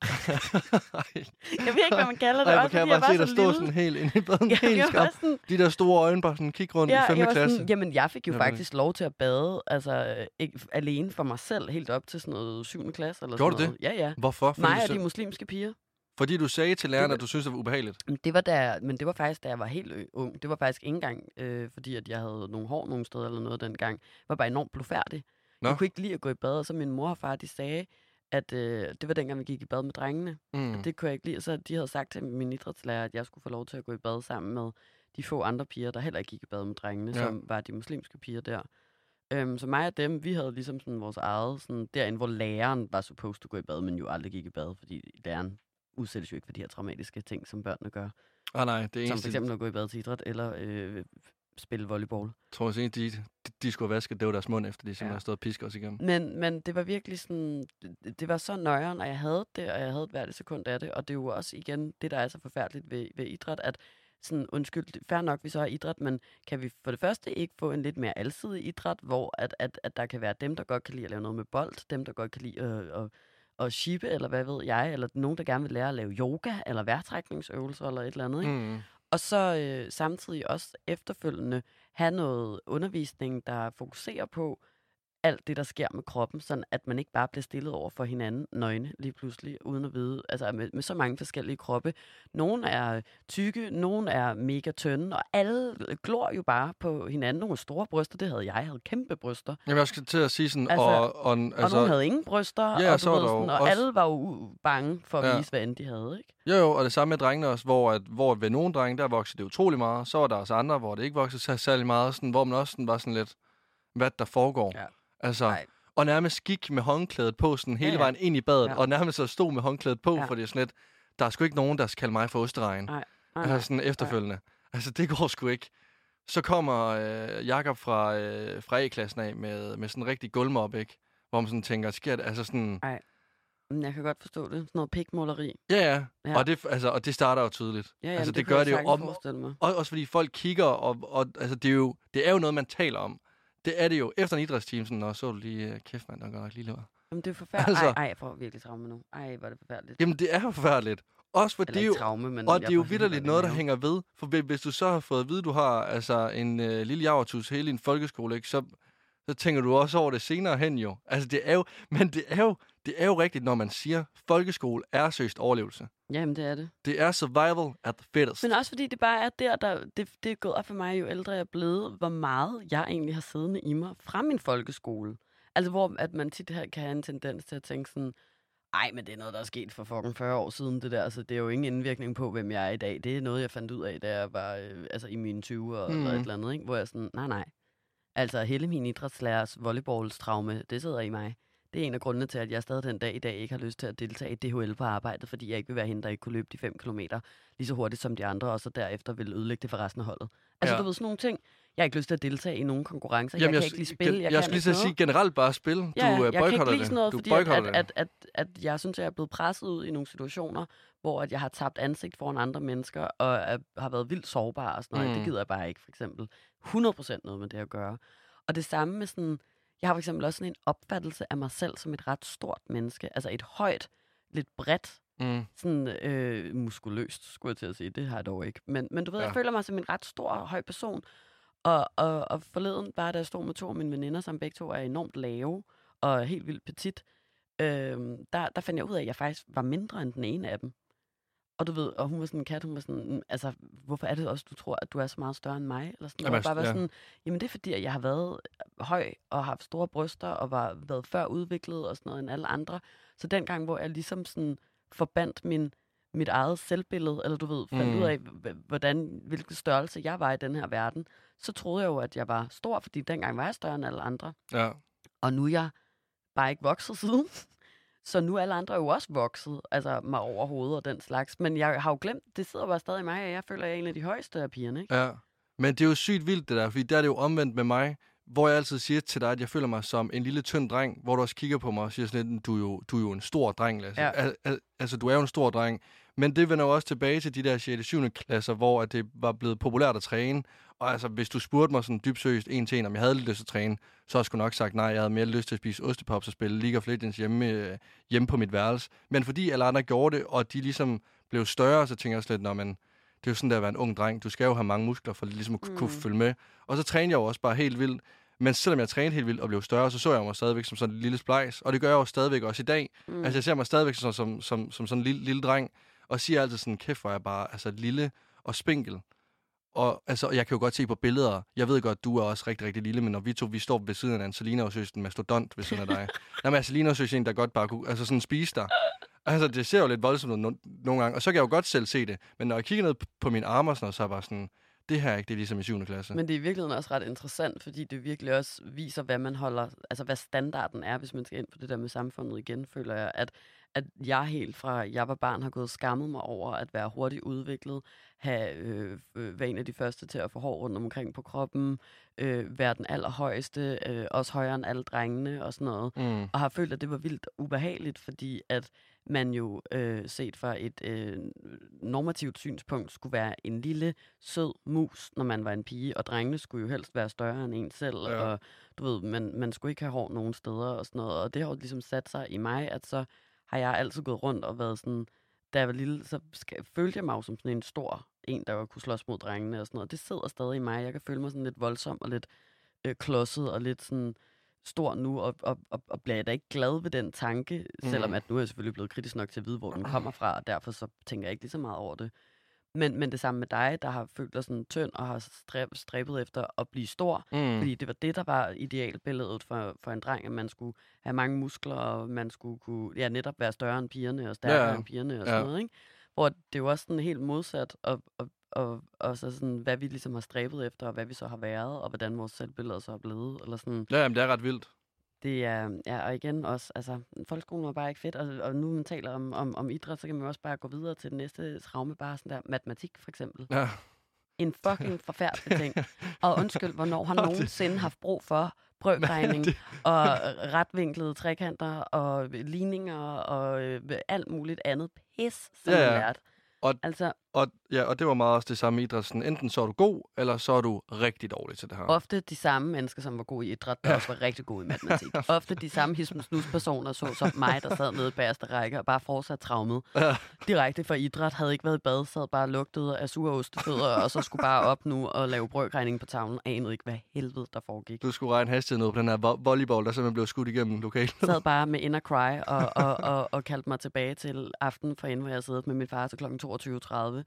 Jeg ved ikke, hvad man kalder det. Ej, hvor også kan jeg bare se dig så lille. sådan helt inde i baden. Jeg, helt skarp. sådan, De der store øjne bare sådan kigge rundt Ja, i 5. jeg var klasse. sådan, jamen, jeg fik jo Jamen. faktisk lov til at bade, altså øh, ikke, alene for mig selv, helt op til sådan noget 7. klasse. Eller Gjorde sådan du noget. Ja, ja. Hvorfor? Og de så, muslimske piger. fordi du sagde til læreren, var- at du synes det var ubehageligt. Men det var, da, men det var faktisk, da jeg var helt ung. Det var faktisk ikke engang, øh, fordi at jeg havde nogle hår nogle steder eller noget dengang. Jeg var bare enormt blufærdig. Nå. Jeg kunne ikke lide at gå i bad, og så min mor og far, de sagde, at øh, det var dengang, vi gik i bad med drengene. Mm. Og det kunne jeg ikke lide. Og så de havde sagt til min idrætslærer, at jeg skulle få lov til at gå i bad sammen med de få andre piger, der heller ikke gik i bad med drengene, ja. som var de muslimske piger der. Øhm, så mig og dem, vi havde ligesom sådan vores eget, sådan derinde, hvor læreren var supposed to gå i bad, men jo aldrig gik i bad, fordi læreren udsættes jo ikke for de her traumatiske ting, som børnene gør. Ah, nej, det Som eneste, for eksempel at gå i bad til idræt, eller øh, spille volleyball. tror jeg, de, de, de skulle have vasket, det var deres mund, efter de simpelthen Ja. har stået og pisket os igennem. Men, men det var virkelig sådan, det, det var så nøjeren, og jeg havde det, og jeg havde hvert et sekund af det, og det er jo også igen det, der er så forfærdeligt ved, ved idræt, at sådan, undskyld, fair nok, vi så har idræt, men kan vi for det første ikke få en lidt mere alsidig idræt, hvor at, at, at der kan være dem, der godt kan lide at lave noget med bold, dem, der godt kan lide at, at, at shippe, eller hvad ved jeg, eller nogen, der gerne vil lære at lave yoga, eller vejrtrækningsøvelser, eller et eller andet, ikke? Mm. Og så øh, samtidig også efterfølgende have noget undervisning, der fokuserer på alt det, der sker med kroppen, sådan at man ikke bare bliver stillet over for hinanden nøgne lige pludselig, uden at vide, altså med, med så mange forskellige kroppe. Nogle er tykke, nogle er mega tynde, og alle glor jo bare på hinanden. Nogle store bryster, det havde jeg, jeg havde kæmpe bryster. Jamen, jeg skal til at sige sådan, Altså- og, og, Og altså, nogle havde ingen bryster, Ja, og, så var ved sådan, og også- alle var jo bange for at Ja. vise, hvad end de havde, ikke? Jo, jo, og det samme med drengene også, hvor, at, hvor ved nogle drenge, der voksede det utrolig meget. Så var der også andre, hvor det ikke voksede særlig meget, sådan, hvor man også sådan, var sådan lidt, hvad der foregår. Ja. Altså, Nej. og nærmest gik med håndklædet på sådan hele Ja, ja. vejen ind i badet, Ja. og nærmest så stod med håndklædet på, Ja. for det er sådan lidt, der er sgu ikke nogen, der skal kalde mig for osteregn. Nej, nej, Altså sådan efterfølgende. Altså, det går sgu ikke. Så kommer øh, Jakob fra, øh, fra A-klassen af med, med sådan en rigtig gulvmop, ikke? Hvor man sådan tænker, sker det? Altså sådan, Men jeg kan godt forstå det. Sådan noget pikmåleri. ja, ja. Ja. Og, det, altså, og det starter jo tydeligt. Ja, ja, altså, det, det gør det jo om, også fordi folk kigger, og, og altså, det, er jo, det er jo noget, man taler om. Det er det jo efter en idrætsteam, sådan, og så du lige, øh, kæft mand, der gør nok lige lever. Jamen, det er forfærdeligt. Altså-. Ej, ej, jeg får virkelig traume nu. Ej, hvor er det forfærdeligt. Jamen, det er jo forfærdeligt. Også for det jo, traume, men og det er jo vidderligt noget, der hænger ved. For hvis- du så har fået at vide, du har altså en øh, lille javertus hele din folkeskole, ikke, så, så tænker du også over det senere hen jo. Altså, det er jo, men det er jo, det er jo rigtigt, når man siger, folkeskole er søst overlevelse. Jamen, det er det. Det er survival at the fittest. Men også fordi det bare er der, der det, det er gået op for mig, jo ældre jeg er blevet, hvor meget jeg egentlig har siddende i mig fra min folkeskole. Altså, hvor at man tit her kan have en tendens til at tænke sådan, ej, men det er noget, der er sket for fucking 40 år siden, det der. Altså, det er jo ingen indvirkning på, hvem jeg er i dag. Det er noget, jeg fandt ud af, da jeg var øh, altså, i mine 20'ere mm. eller et eller andet, ikke? Hvor jeg sådan, nej, nej. Altså, hele min idrætslærers volleyballstraume, det sidder i mig. Det er en af grundene til, at jeg stadig den dag i dag ikke har lyst til at deltage i DHL på arbejdet, fordi jeg ikke vil være hende, der ikke kunne løbe de 5 km lige så hurtigt som de andre, og så derefter vil ødelægge det for resten af holdet. Altså, Ja. du ved, sådan nogle ting. Jeg har ikke lyst til at deltage i nogen konkurrencer. Jamen, jeg kan ikke lide spil. Jeg, Jeg, jeg skulle lige sige generelt bare spil. Du Ja, øh, jeg kan ikke lide sådan noget, Du fordi at, at, at, at, at jeg synes, at jeg er blevet presset ud i nogle situationer, hvor at jeg har tabt ansigt foran andre mennesker, og er, har været vildt sårbar og sådan noget. Mm. Det gider jeg bare ikke, for eksempel. 100% noget med det at gøre. Og det samme med sådan, jeg har for eksempel også sådan en opfattelse af mig selv som et ret stort menneske. Altså et højt, lidt bredt, Mm. sådan øh, muskuløst, skulle jeg til at sige. Det har jeg dog ikke. Men, men du ved, ja. Jeg føler mig som en ret stor og høj person. Og, og, og forleden, bare da jeg stod med to af mine veninder, som begge to er enormt lave og helt vildt petit, øh, der, der fandt jeg ud af, at jeg faktisk var mindre end den ene af dem. Og du ved, og hun var sådan en kat, hun var sådan, "Mm, altså, hvorfor er det også, du tror, at du er så meget større end mig? Eller sådan, Jamen, bare var ja. sådan, jamen det er fordi, at jeg har været høj og haft store bryster og var været før udviklet og sådan noget end alle andre. Så den gang, hvor jeg ligesom sådan forbandt min, mit eget selvbillede, eller du ved, fandt Mm. ud af, hvordan, hvilken størrelse jeg var i den her verden, så troede jeg jo, at jeg var stor, fordi dengang var jeg større end alle andre. Ja. Og nu er jeg bare ikke vokset siden. Så nu er alle andre jo også vokset, altså mig over hovedet og den slags. Men jeg har jo glemt, det sidder bare stadig i mig, og jeg føler, at jeg er en af de højeste af pigerne. Ikke? Ja, men det er jo sygt vildt det der, fordi der er det jo omvendt med mig, hvor jeg altid siger til dig, at jeg føler mig som en lille tynd dreng, hvor du også kigger på mig og siger sådan lidt, du er jo, du er jo en stor dreng, Lasse. Ja. Al, al, altså, du er jo en stor dreng. Men det vender jo også tilbage til de der 6. og 7. klasser, hvor at det var blevet populært at træne. Og altså, hvis du spurgte mig sådan dybt seriøst en til en, om jeg havde lidt lyst til at træne, så havde jeg sgu nok sagt nej. Jeg havde mere lyst til at spise ostepops og spille League of Legends hjemme, øh, hjemme på mit værelse. Men fordi alle andre gjorde det, og de ligesom blev større, så tænker jeg også lidt, når man det er jo sådan der at være en ung dreng. Du skal jo have mange muskler for ligesom at mm. kunne følge med. Og så trænede jeg jo også bare helt vildt. Men selvom jeg trænede helt vildt og blev større, så så jeg mig stadigvæk som sådan en lille splejs. Og det gør jeg jo stadigvæk også i dag. Mm. Altså jeg ser mig stadigvæk som, som, som, som sådan en lille, lille dreng. Og siger altid sådan, kæft hvor jeg bare altså, lille og spinkel. Og altså, jeg kan jo godt se på billeder, jeg ved godt, du er også rigtig, rigtig lille, men når vi to, vi står ved siden af Angelina og synes, en mastodont ved siden af dig. Jamen, Angelina synes en, der godt bare kunne, altså sådan spise dig. Altså, det ser jo lidt voldsomt ud no- nogle gange, og så kan jeg jo godt selv se det. Men når jeg kigger ned på mine arme og sådan noget, så er jeg bare sådan, det her er ikke, det er ligesom i 7. klasse. Men det er i virkeligheden også ret interessant, fordi det virkelig også viser, hvad man holder, altså hvad standarden er, hvis man skal ind på det der med samfundet igen, føler jeg, at, at jeg helt fra jeg var barn har gået skammet mig over at være hurtigt udviklet, have øh, øh, være en af de første til at få hår rundt omkring på kroppen, øh, være den allerhøjeste, øh, også højere end alle drengene og sådan noget. Mm. Og har følt, at det var vildt ubehageligt, fordi at man jo øh, set fra et øh, normativt synspunkt skulle være en lille, sød mus, når man var en pige, og drengene skulle jo helst være større end en selv, Ja. og du ved, man, man skulle ikke have hår nogen steder og sådan noget, og det har jo ligesom sat sig i mig, at så har jeg altid gået rundt og været sådan, da jeg var lille, så følte jeg mig jo som sådan en stor en, der kunne slås mod drengene og sådan noget. Det sidder stadig i mig. Jeg kan føle mig sådan lidt voldsom og lidt øh, klodset og lidt sådan stor nu, og, og, og, og bliver jeg da ikke glad ved den tanke, mm. selvom at nu er jeg selvfølgelig blevet kritisk nok til at vide, hvor den kommer fra, og derfor så tænker jeg ikke lige så meget over det. Men, men det samme med dig, der har følt dig sådan tynd og har stræb, stræbet efter at blive stor, Mm. fordi det var det, der var idealbilledet for, for en dreng, at man skulle have mange muskler, og man skulle kunne ja, netop være større end pigerne, og stærkere Ja, end pigerne, og ja. sådan noget, ikke? Hvor det er jo også sådan helt modsat, og, og, og, og så sådan, hvad vi ligesom har stræbet efter, og hvad vi så har været, og hvordan vores selvbilleder så er blevet, eller sådan. Ja, jamen, det er ret vildt. Det er, ja, og igen også, altså, folkeskolen var bare ikke fedt, og, og nu man taler om, om, om idræt, så kan man også bare gå videre til den næste traume, bare sådan der, matematik for eksempel. Ja. En fucking forfærdelig ting. Og undskyld, hvornår har nogensinde haft brug for brøkregning og retvinklede trekanter og ligninger og øh, alt muligt andet pis, som Ja, ja, man lærte. Og- altså, Og, ja, og det var meget også det samme i idrætten. Enten så er du god, eller så er du rigtig dårlig til det her. ofte de samme mennesker, som var gode i idræt, der også var rigtig gode i matematik. Ofte de samme hismens så som mig, der sad nede i bagerste række og bare fortsat traumet. Ja. Direkte fra idræt, havde ikke været i bad, sad bare og lugtede af sure ostefødder, og så skulle bare op nu og lave brøkregning på tavlen. Anede ikke, hvad helvede der foregik. Du skulle regne hastigheden ud på den her vo- volleyball, der simpelthen blev skudt igennem lokalet. sad bare med inner cry og, og, og, og kaldte mig tilbage til aften for inden, hvor jeg sad med min far til kl. 22.30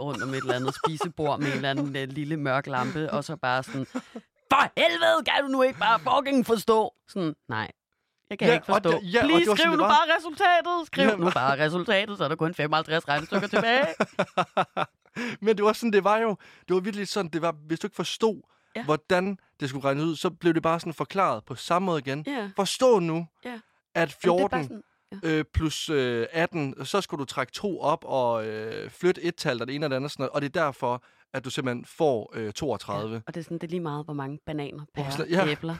rundt om et eller andet spisebord med en eller anden øh, lille mørk lampe, og så bare sådan, for helvede, kan du nu ikke bare fucking forstå? Sådan, nej, jeg kan Ja, ikke og forstå. det- ja, og Please, det var sådan, skriv nu var. bare resultatet. Skriv Ja, nu bare resultatet, så er der kun 55 regnestykker tilbage. Men det var sådan, det var jo. Det var virkelig sådan, det var, hvis du ikke forstod, Ja. hvordan det skulle regnes ud, så blev det bare sådan forklaret på samme måde igen. Ja, Forstå nu, Ja. at Jamen, det er 14 bare sådan, øh, plus øh, 18, så skulle du trække to op og øh, flytte et tal, og det ene og det andet. Sådan noget, og det er derfor, at du simpelthen får øh, 32. Ja, og det er, sådan, det er lige meget, hvor mange bananer, pærer, ja. æbler,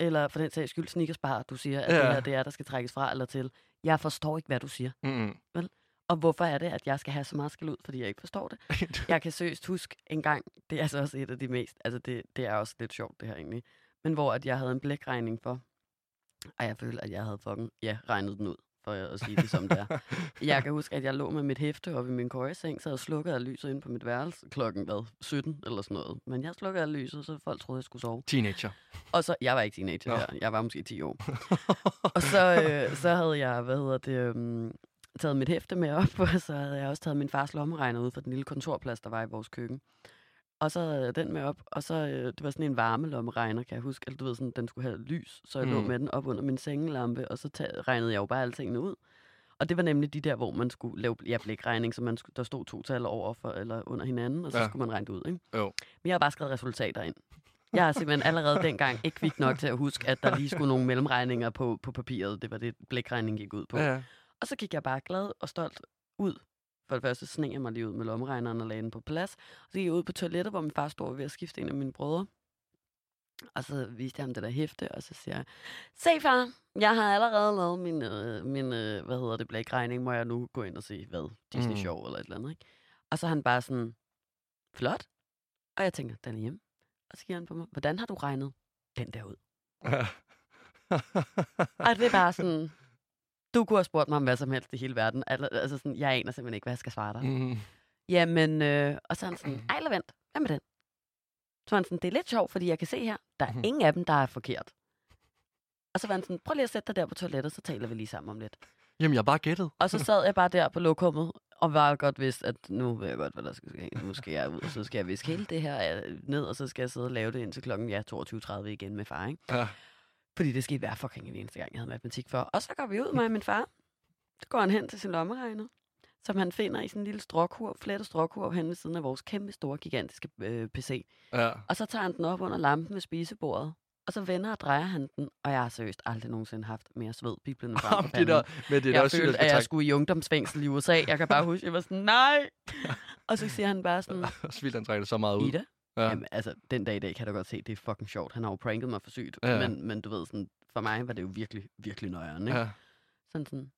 eller for den sags skyld sneakersbar, du siger, at Ja. det her det er, der skal trækkes fra eller til. Jeg forstår ikke, hvad du siger. Mm. Og hvorfor er det, at jeg skal have så meget skal ud, fordi jeg ikke forstår det? Jeg kan seriøst huske en gang, det er altså også et af de mest, altså det, det er også lidt sjovt det her egentlig, men hvor at jeg havde en blækregning for, og jeg følte, at jeg havde fucking, ja, regnet den ud, for at sige det som det er. Jeg kan huske, at jeg lå med mit hæfte oppe i min køjeseng, så jeg slukkede af lyset ind på mit værelse klokken, hvad, 17 eller sådan noget. Men jeg slukkede af lyset, så folk troede, jeg skulle sove. Teenager. Og så, jeg var ikke teenager her, jeg var måske 10 år. og så, øh, så havde jeg, hvad hedder det, øhm, taget mit hæfte med op, og så havde jeg også taget min fars lommeregner ud fra den lille kontorplads, der var i vores køkken. Og så den med op, og så, øh, det var sådan en varme lommeregner, kan jeg huske. Eller du ved, sådan, den skulle have lys, så jeg mm. lå med den op under min sengelampe, og så tag, regnede jeg jo bare alle tingene ud. Og det var nemlig de der, hvor man skulle lave ja, blikregning, så man skulle, der stod to tal over for, eller under hinanden, og så Ja. skulle man regne det ud. Ikke? Jo. Men jeg har bare skrevet resultater ind. Jeg har simpelthen allerede dengang ikke kvik nok til at huske, at der lige skulle nogle mellemregninger på, på papiret. Det var det, blikregning gik ud på. Ja. Og så gik jeg bare glad og stolt ud. For det første sneg jeg mig lige ud med lommeregneren og lagde den på plads. Og så gik jeg ud på toilettet, hvor min far stod ved at skifte en af mine brødre. Og så viste jeg ham det der hæfte, og så siger jeg, se far, jeg har allerede lavet min, øh, min øh, hvad hedder det, blækregning. Må jeg nu gå ind og se, hvad, Disney Mm. Show eller et eller andet, ikke? Og så er han bare sådan, flot. Og jeg tænker, den er hjemme. Og så giver han på mig, hvordan har du regnet den der ud? Og det er bare sådan, du kunne have spurgt mig om hvad som helst i hele verden. Al- Altså sådan, jeg aner simpelthen ikke, hvad jeg skal svare dig. mm. Jamen, øh, og så er han sådan, ej, eller vent, hvad med den? Så han sådan, det er lidt sjovt, fordi jeg kan se her, der er Mhm. ingen af dem, der er forkert. Og så var han sådan, prøv lige at sætte dig der på toilettet, så taler vi lige sammen om lidt. Jamen, jeg bare gættet. Og så sad jeg bare der på lokummet, og var godt vidst, at nu ved jeg godt, hvad der skal ske. Nu skal jeg ud, og så skal jeg viske hele det her øh, ned, og så skal jeg sidde og lave det indtil klokken ja, 22.30 igen med far, ikke? Ja. Fordi det skete hver fucking en eneste gang, jeg havde matematik for. Og så går vi ud, og min far. Så går han hen til sin lommeregner, som han finder i sådan en lille stråkurv, flettet stråkurv hen ved siden af vores kæmpe store, gigantiske øh, PC. Ja. Og så tager han den op under lampen ved spisebordet. Og så vender og drejer han den, og jeg har seriøst aldrig nogensinde haft mere sved piblende frem det der, men det er jeg også følte, at jeg skulle i ungdomsfængsel i USA. Jeg kan bare huske, jeg var sådan, nej! Og så siger han bare sådan, Også vildt, han trækker det så meget ud. Ida? Ja. Ja. Jamen, altså, den dag i dag kan du godt se, det er fucking sjovt. Han har jo pranket mig for sygt. Ja. Men, men du ved, sådan, for mig var det jo virkelig, virkelig nøjeren, ikke? Ja. Sådan sådan,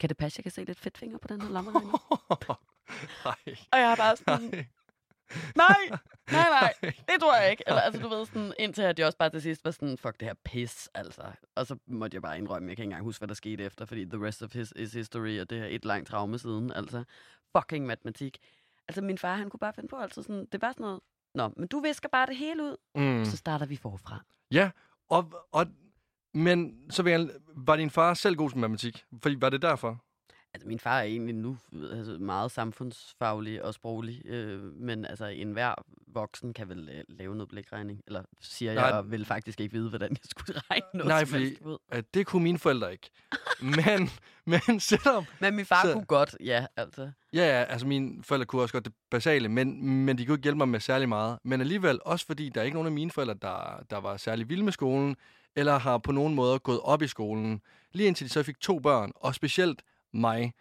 kan det passe, jeg kan se lidt fedtfinger på den her lommeregner? Nej. og jeg er bare sådan, Nej. nej, nej, nej, det tror jeg ikke. Eller, altså, du ved, sådan, indtil at jeg også bare til sidst var sådan, fuck det her pis, altså. Og så måtte jeg bare indrømme, jeg kan ikke engang huske, hvad der skete efter, fordi the rest of his is history, og det er et langt traume siden, altså. Fucking matematik. Altså, min far, han kunne bare finde på, altså sådan, det var sådan noget, Nå, men du visker bare det hele ud, Mm. så starter vi forfra. Ja, og, og, men så vil jeg, var din far selv god til matematik? Fordi var det derfor? Altså, min far er egentlig nu altså, meget samfundsfaglig og sproglig, øh, men altså, enhver voksen kan vel øh, lave noget blikregning, eller siger Nej. jeg, og vil faktisk ikke vide, hvordan jeg skulle regne noget Nej, fordi-. At det kunne mine forældre ikke. men, men selvom... Men min far så... kunne godt, ja, altså. Ja, ja, altså mine forældre kunne også godt det basale, men, men de kunne ikke hjælpe mig med særlig meget. Men alligevel, også fordi der er ikke nogen af mine forældre, der, der var særlig vilde med skolen, eller har på nogen måde gået op i skolen, lige indtil de så fik to børn, og specielt mig.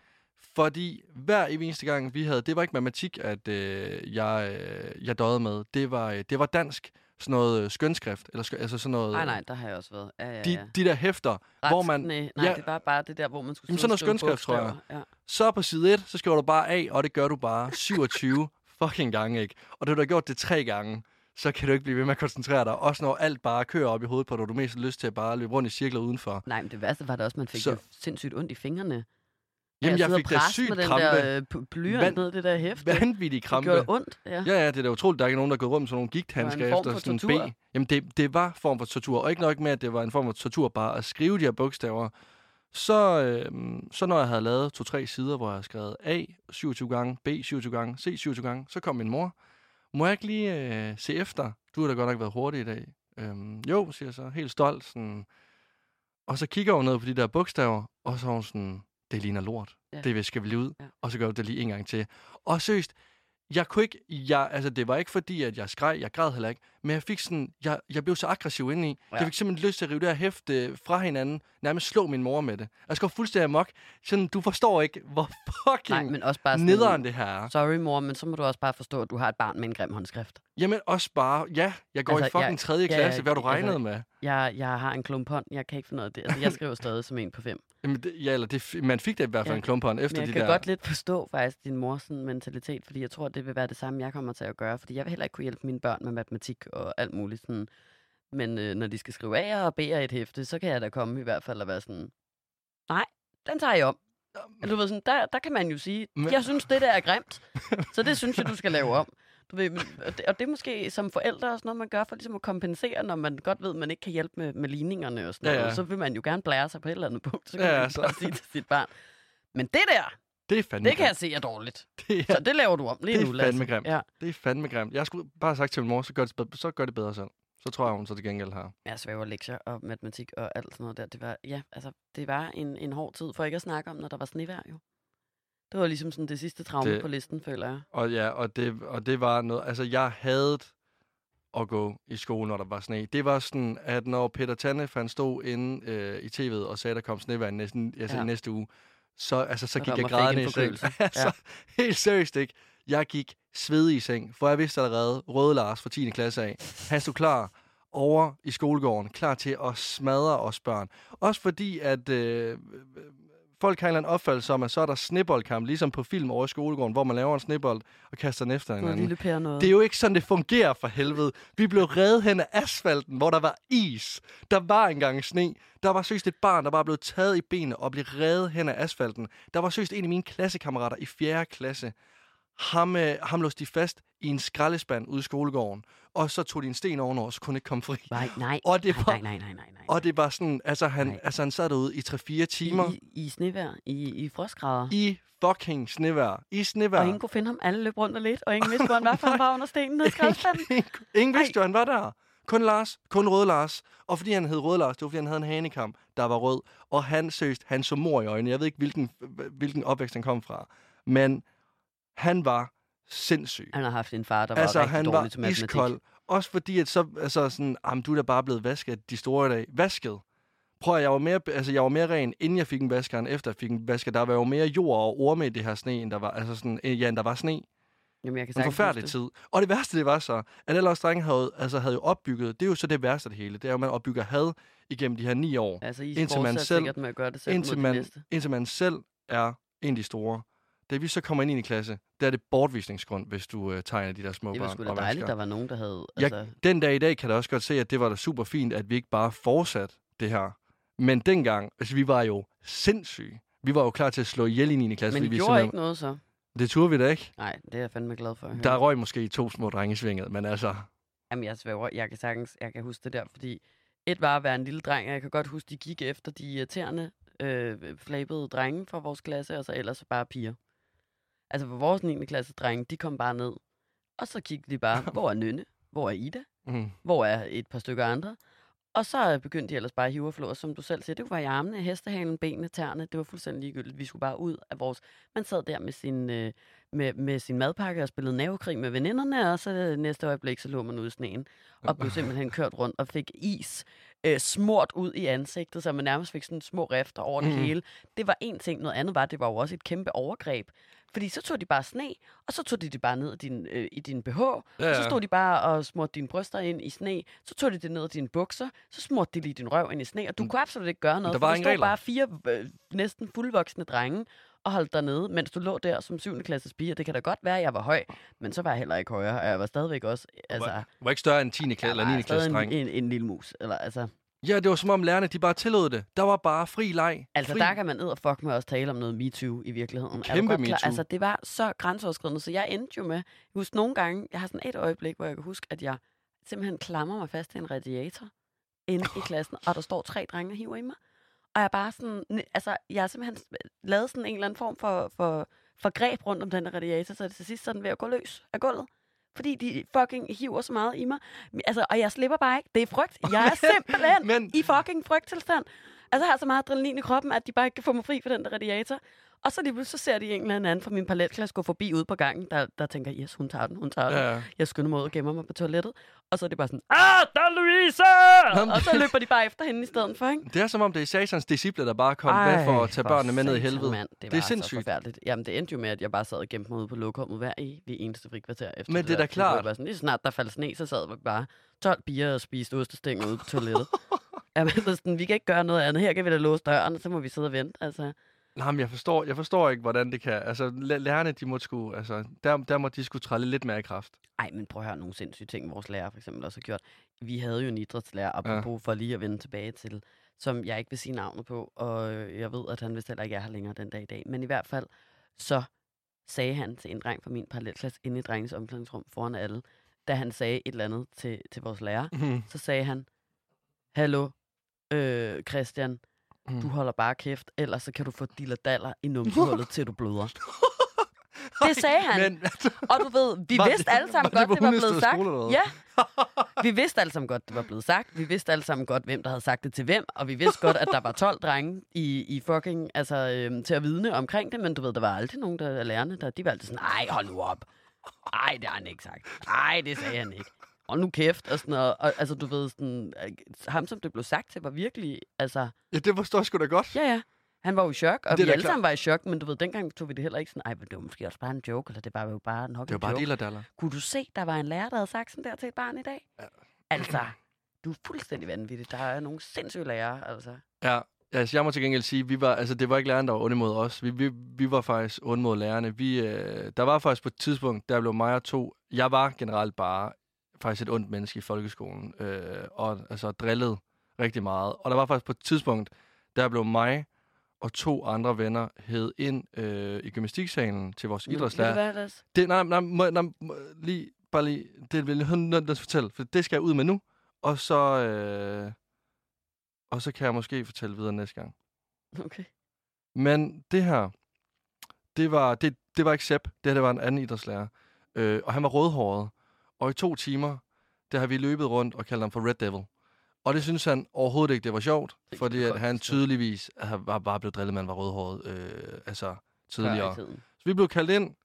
Fordi hver eneste gang, vi havde, det var ikke matematik, at øh, jeg, øh, jeg døde med. Det var, øh, det var dansk, sådan noget øh, skønskrift, eller altså sådan noget... Nej, nej, der har jeg også været. Ja, ja, De, ja. de der hæfter, hvor man... Nej, nej ja. det var bare det der, hvor man skulle Jamen, sådan noget skønskrift, tror jeg. Ja. Så på side 1, så skriver du bare A, og det gør du bare 27 fucking gange, ikke? Og da du har gjort det tre gange, så kan du ikke blive ved med at koncentrere dig. Også når alt bare kører op i hovedet på dig, og du har mest lyst til at bare løbe rundt i cirkler udenfor. Nej, men det værste var det også, at man fik Så- sindssygt ondt i fingrene. Jamen, jeg sidder fik da sygt med den krampe. der øh, blyant i det der hæfte. Vanvittig Det krampe. gjorde ondt, ja. Ja, ja, det er da utroligt, der ikke er nogen, der er gået rundt med sådan nogle gigthandsker Det efter sådan en. B. Jamen, det, det var form for tortur. Og ikke nok med, at det var en form for tortur bare at skrive de her bogstaver. Så, øh, så når jeg havde lavet to-tre sider, hvor jeg havde skrevet A 27 gange, B 27 gange, C 27 gange, så kom min mor. Må jeg ikke lige øh, se efter? Du har da godt nok været hurtig i dag. Øhm, jo, siger jeg så, helt stolt. Sådan. Og så kigger hun ned på de der bogstaver, og så er hun sådan, det ligner lort. Ja. Det skal vi lige ud. Ja. Og så gør du det lige en gang til. Og seriøst, jeg kunne ikke, jeg, altså det var ikke fordi, at jeg skreg, jeg græd heller ikke, men jeg fik sådan, jeg, jeg blev så aggressiv indeni. Ja. Jeg fik simpelthen lyst til at rive det her hæfte fra hinanden, nærmest slå min mor med det. Jeg skal fuldstændig amok. Sådan, du forstår ikke, hvor fucking Nej, men også bare sådan, nederen det her er. Sorry, mor, men så må du også bare forstå, at du har et barn med en grim håndskrift. Jamen også bare, ja, jeg går altså, Altså, i fucking jeg- 3. ja, klasse, hvad du altså- regnet med? Jeg, jeg har en klump hånd, jeg kan ikke finde ud af det. Altså, jeg skriver stadig som en på fem. Jamen, det, ja, eller det, man fik det i hvert fald Ja. en klumpånd efter Men jeg de kan der... godt lidt forstå faktisk din mors sådan, mentalitet, fordi jeg tror, det vil være det samme, jeg kommer til at gøre. Fordi jeg vil heller ikke kunne hjælpe mine børn med matematik og alt muligt sådan. Men øh, når de skal skrive A'er og B'er et hæfte, så kan jeg da komme i hvert fald og være sådan, nej, den tager jeg om. Du ved, sådan, der, der kan man jo sige, jeg synes, det der er grimt, så det synes jeg, du skal lave om. Du ved, og, det, og det er måske som forældre også noget, man gør for ligesom at kompensere, når man godt ved, at man ikke kan hjælpe med, med ligningerne og sådan Ja, noget. ja. Så vil man jo gerne blære sig på et eller andet punkt. Så kan Ja, man bare sige til sit barn, men det der, Det er fandme det kan jeg grimt. se er dårligt. Det er, Så det laver du om lige det er nu, Lasse. fandme grimt. Ja. det er fandme grimt. Jeg skulle bare have sagt til min mor, så gør det, så gør det bedre selv. Så tror jeg, hun så til gengæld har. Jeg svæver lektier og matematik og alt sådan noget der. Det var, ja, altså, det var en, en hård tid, for ikke at snakke om, når der var snevejr jo. Det var ligesom sådan det sidste traume Det- det... på listen, føler jeg. Og ja, og det, og det var noget... Altså, jeg havde at gå i skole, når der var sne. Det var sådan, at når Peter Tanne han stod inde øh, i tv'et og sagde, at der kom snevejr næsten, altså, ja. Næste uge, så, altså, så gik jeg grædende en i seng. altså, helt seriøst ikke. Jeg gik svedig i seng, for jeg vidste allerede, Røde Lars fra 10. klasse af, han stod klar over i skolegården, klar til at smadre os børn. Også fordi, at øh, folk har en eller anden opfattelse om, at så er der sneboldkamp, ligesom på film over i skolegården, hvor man laver en snebold og kaster den efter hinanden. Det er jo ikke sådan, det fungerer for helvede. Vi blev reddet hen af asfalten, hvor der var is. Der var engang sne. Der var søst et barn, der bare blev taget i benene og blev reddet hen af asfalten. Der var søst en af mine klassekammerater i 4. klasse. Ham, øh, ham låste de fast i en skraldespand ude i skolegården. Og så tog de en sten ovenover, så kunne ikke komme fri. Nej, nej, Og det var, nej, nej, nej, nej, nej. og det var sådan, altså han, Nej. altså han sad derude i 3-4 timer I, I snevejr, i, i frostgrader. i fucking snevejr. I snevejr. Og ingen kunne finde ham. Alle løb rundt og lidt, og ingen vidste, hvor han var, for han var under stenen nede i skraldespanden. ingen, ingen vidste jo, han var der. Kun Lars. Kun Røde Lars. Og fordi han hed Røde Lars, det var fordi han havde en hanekamp, der var rød. Og han søgte, han så mor i øjnene. Jeg ved ikke, hvilken, hvilken opvækst han kom fra. Men han var sindssyg. Han har haft en far, der var altså, rigtig han dårlig var til matematik. iskold. Også fordi, at så, altså sådan, jamen, du er da bare blevet vasket de store i dag. Vasket. Prøv at, jeg var mere, altså, jeg var mere ren, inden jeg fik en vasker, end efter jeg fik en vasker. Der var jo mere jord og orme i det her sne, end der var, altså sådan, øh, ja, end der var sne. Jamen, jeg kan En forfærdelig det. tid. Og det værste, det var så, at alle os drenge havde, altså, havde jo opbygget, det er jo så det værste af det hele, det er jo, at man opbygger had igennem de her ni år, Altså, I Indtil man selv- med at gøre det selv indtil man, indtil man selv er en af de store. Da vi så kommer ind i en klasse, der er det bortvisningsgrund, hvis du øh, tegner de der små Det var børn sgu da dejligt, vasker. der var nogen, der havde... Jeg, Altså, den dag i dag kan jeg da også godt se, at det var da super fint, at vi ikke bare fortsat det her. Men dengang, altså vi var jo sindssyge. Vi var jo klar til at slå ihjel i 9. klasse. men I vi gjorde simpelthen- ikke noget så? Det turde vi da ikke. Nej, det er jeg fandme glad for. Der røg måske to små drenge i svinget, men altså... Jamen, jeg svæver, jeg kan sagtens, jeg kan huske det der, fordi et var at være en lille dreng, og jeg kan godt huske, de gik efter de irriterende, øh, flabede drenge fra vores klasse, og så ellers bare piger. Altså, for vores 9. klasse drenge, de kom bare ned, og så kiggede de bare, hvor er Nynne? Hvor er Ida? Mm. Hvor er et par stykker andre? Og så begyndte de ellers bare at hive og flå, og som du selv siger, det var i armene, hestehalen, benene, tæerne, det var fuldstændig ligegyldigt. Vi skulle bare ud af vores... Man sad der med sin, øh, med, med sin madpakke og spillede navekrig med veninderne, og så næste øjeblik, så lå man ude i sneen, og blev simpelthen kørt rundt og fik is øh, smurt ud i ansigtet, så man nærmest fik sådan små rifter over det Mhm. hele. Det var en ting. Noget andet var, det var jo også et kæmpe overgreb. Fordi så tog de bare sne, og så tog de det bare ned i din, øh, i din BH, Ja, ja. så stod de bare og smurte dine bryster ind i sne, så tog de det ned i dine bukser, så smurte de lige din røv ind i sne, og du Mm. kunne absolut ikke gøre noget, der for var der ingen stod regler. bare fire øh, næsten fuldvoksne drenge og holdt dig nede, mens du lå der som 7. klasses pige, og det kan da godt være, at jeg var høj, men så var jeg heller ikke højere, og jeg var stadigvæk også, altså, var, var ikke større end 10. klasse eller var 9. klasse dreng. en, en, en lille mus, eller altså, Ja, det var som om lærerne, de bare tillod det. Der var bare fri leg. Altså, fri. der kan man og fuck med også tale om noget MeToo i virkeligheden. Er Kæmpe klar? MeToo. Altså, det var så grænseoverskridende, så jeg endte jo med... Jeg husker nogle gange, jeg har sådan et øjeblik, hvor jeg kan huske, at jeg simpelthen klamrer mig fast til en radiator inde i klassen, og der står tre drenge og hiver i mig. Og jeg er bare sådan... Altså, jeg har simpelthen lavet sådan en eller anden form for, for, for greb rundt om den radiator, så det til sidst sådan ved at gå løs af gulvet. Fordi de fucking hiver så meget i mig. Altså, og jeg slipper bare ikke. Det er frygt. Jeg er simpelthen Men i fucking frygttilstand. Altså, jeg har så meget adrenalin i kroppen, at de bare ikke kan få mig fri for den der radiator. Og så lige pludselig så ser de en eller anden fra min parallelklasse gå forbi ude på gangen, der, der tænker, yes, hun tager den, hun tager den. Ja, Jeg skynder mig ud og gemmer mig på toilettet. Og så er det bare sådan, ah, der er Louise! Men og så løber de bare efter hende i stedet for, ikke? det er som om, det er satans disciple, der bare kom med for at tage børnene med ned i helvede. Mand. Det, Det var er sindssygt. forfærdeligt. Jamen, det endte jo med, at jeg bare sad og gemte mig ude på lokummet hver i ved eneste frikvarter. Efter Men det er der. da klart. var bare sådan, lige snart der faldt sne, så sad vi bare 12 bier og spiste ostestænger ude på toilettet. Jamen, så sådan, vi kan ikke gøre noget andet. Her kan vi da låse døren, og så må vi sidde og vente. Altså, Nej, men jeg forstår, jeg forstår ikke, hvordan det kan. Altså, læ- lærerne, de må sgu, altså, der, der må de skulle trælle lidt mere i kraft. ej, men prøv at høre nogle sindssyge ting, vores lærer for eksempel også har gjort. Vi havde jo en idrætslærer, apropos ja. for lige at vende tilbage til, som jeg ikke vil sige navnet på, og jeg ved, at han vist heller ikke er her længere den dag i dag. Men i hvert fald, så sagde han til en dreng fra min parallelklasse inde i drengens omklædningsrum foran alle, da han sagde et eller andet til, til vores lærer, Mm. så sagde han, Hallo, øh, Christian, Mm. du holder bare kæft, ellers så kan du få dillerdaller i numsehullet, til du bløder. Det sagde han. Men, Og du ved, vi Var vidste det- alle sammen var det godt, på det var blevet sagt. skole? Ja, vi vidste alle sammen godt, det var blevet sagt. Vi vidste alle sammen godt, hvem der havde sagt det til hvem. Og vi vidste godt, at der var 12 drenge i, i fucking, altså, øhm, til at vidne omkring det. Men du ved, der var aldrig nogen der lærerne, der de var altid sådan, nej, hold nu op. Nej, det har han ikke sagt. Nej, det sagde han ikke. Og nu kæft, og sådan noget. Og, altså, du ved, sådan, øh, ham, som det blev sagt til, var virkelig, altså, ja, det forstår jeg sgu da godt. ja, ja. Han var jo i chok, og vi alle sammen var i chok, men du ved, dengang tog vi det heller ikke sådan, ej, men det var måske også bare en joke, eller det var jo bare nok Det var en bare joke. dillerdaller. Kunne du se, der var en lærer, der havde sagt sådan der til et barn i dag? Ja. Altså, du er fuldstændig vanvittig. Der er nogle sindssyge lærere, altså. Ja, altså jeg må til gengæld sige, vi var, altså det var ikke læreren, der var onde mod os. Vi, vi, vi var faktisk onde mod lærerne. Vi, øh, der var faktisk på et tidspunkt, der blev mig og to, jeg var generelt bare faktisk et ondt menneske i folkeskolen, øh, og altså drillet rigtig meget. Og der var faktisk på et tidspunkt, der blev mig og to andre venner hed ind øh, i gymnastiksalen til vores idrætslærer. Du hvad, Lasse? Det, nej, nej, må, nej, må, lige, bare lige, det vil jeg nødt til at fortælle, for det skal jeg ud med nu, og så, øh, og så kan jeg måske fortælle videre næste gang. Okay. Men det her, det var, det, det var ikke Sepp, det her det var en anden idrætslærer, øh, og han var rødhåret, og i to timer, der har vi løbet rundt og kaldt ham for Red Devil. Og det synes han overhovedet ikke, det var sjovt, Det fordi at han tydeligvis var bare blevet drillet, man var rødhåret, øh, altså tidligere. Så vi blev kaldt ind,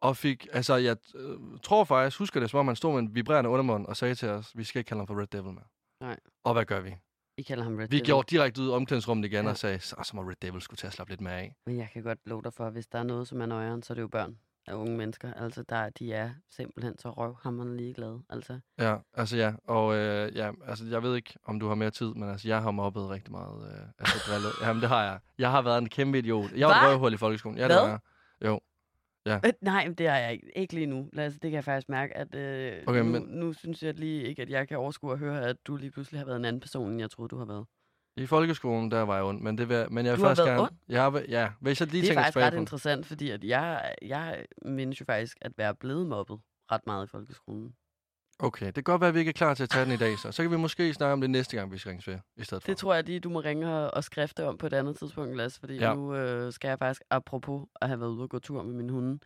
og fik, altså jeg øh, tror faktisk, husker det, som om han stod med en vibrerende undermund og sagde til os, vi skal ikke kalde ham for Red Devil mere. Nej. Og hvad gør vi? I kalder ham Red Vi Devil. gjorde direkte ud i omklædningsrummet igen Ja. ja. og sagde, så, så må Red Devil skulle til at slappe lidt mere af. Men jeg kan godt love dig for, at hvis der er noget, som er nøjeren, så er det jo børn af unge mennesker. Altså, der, de er simpelthen så røvhammerende ligeglade. Altså, Ja, altså ja, og øh, ja, altså jeg ved ikke, om du har mere tid, men altså jeg har mobbet rigtig meget. Øh, altså drillet. Jamen det har jeg. Jeg har været en kæmpe idiot. Jeg var røvhul i folkeskolen. Ja, det Hvad? var jeg. Jo. Øh, nej, det er jeg ikke. Ikke lige nu. Lasse, det kan jeg faktisk mærke, at øh, Okay, nu, men- nu synes jeg lige ikke, at jeg kan overskue at høre, at du lige pludselig har været en anden person, end jeg troede, du har været. I folkeskolen, der var jeg ond, men, det vil, men jeg Du har faktisk været gerne... ond? Jeg har, ja, hvis jeg lige det er faktisk ret på... interessant, fordi at jeg, jeg mindes jo faktisk at være blevet mobbet ret meget i folkeskolen. Okay, det kan godt være, at vi ikke er klar til at tage den i dag, så. Så kan vi måske snakke om det næste gang, vi skal ringe i stedet for. Det tror jeg lige, du må ringe og, og skrifte om på et andet tidspunkt, Lasse, fordi ja. Nu øh, skal jeg faktisk, apropos at have været ude og gå tur med min hunde,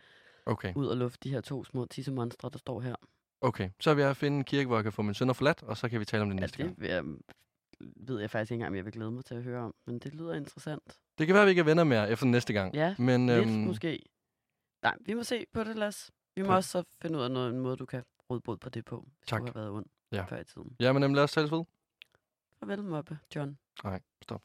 Okay, ud og lufte de her to små tissemonstre, der står her. okay. Så vil jeg finde en kirke, hvor jeg kan få min sønner forladt, og så kan vi tale om det Ja, næste gang. det vil jeg, ved jeg faktisk ikke engang, om jeg vil glæde mig til at høre om, men det lyder interessant. Det kan være, at vi ikke er venner mere efter næste gang. Ja, men, Lidt øhm, måske. Nej, vi må se på det, Lasse. Vi må Ja. også så finde ud af noget, en måde, du kan råde bod på det på, hvis Tak. du har været ond Ja. før i tiden. Ja, men øhm, lad os tales ved. Farvel, Mobbe, John. Nej, stop.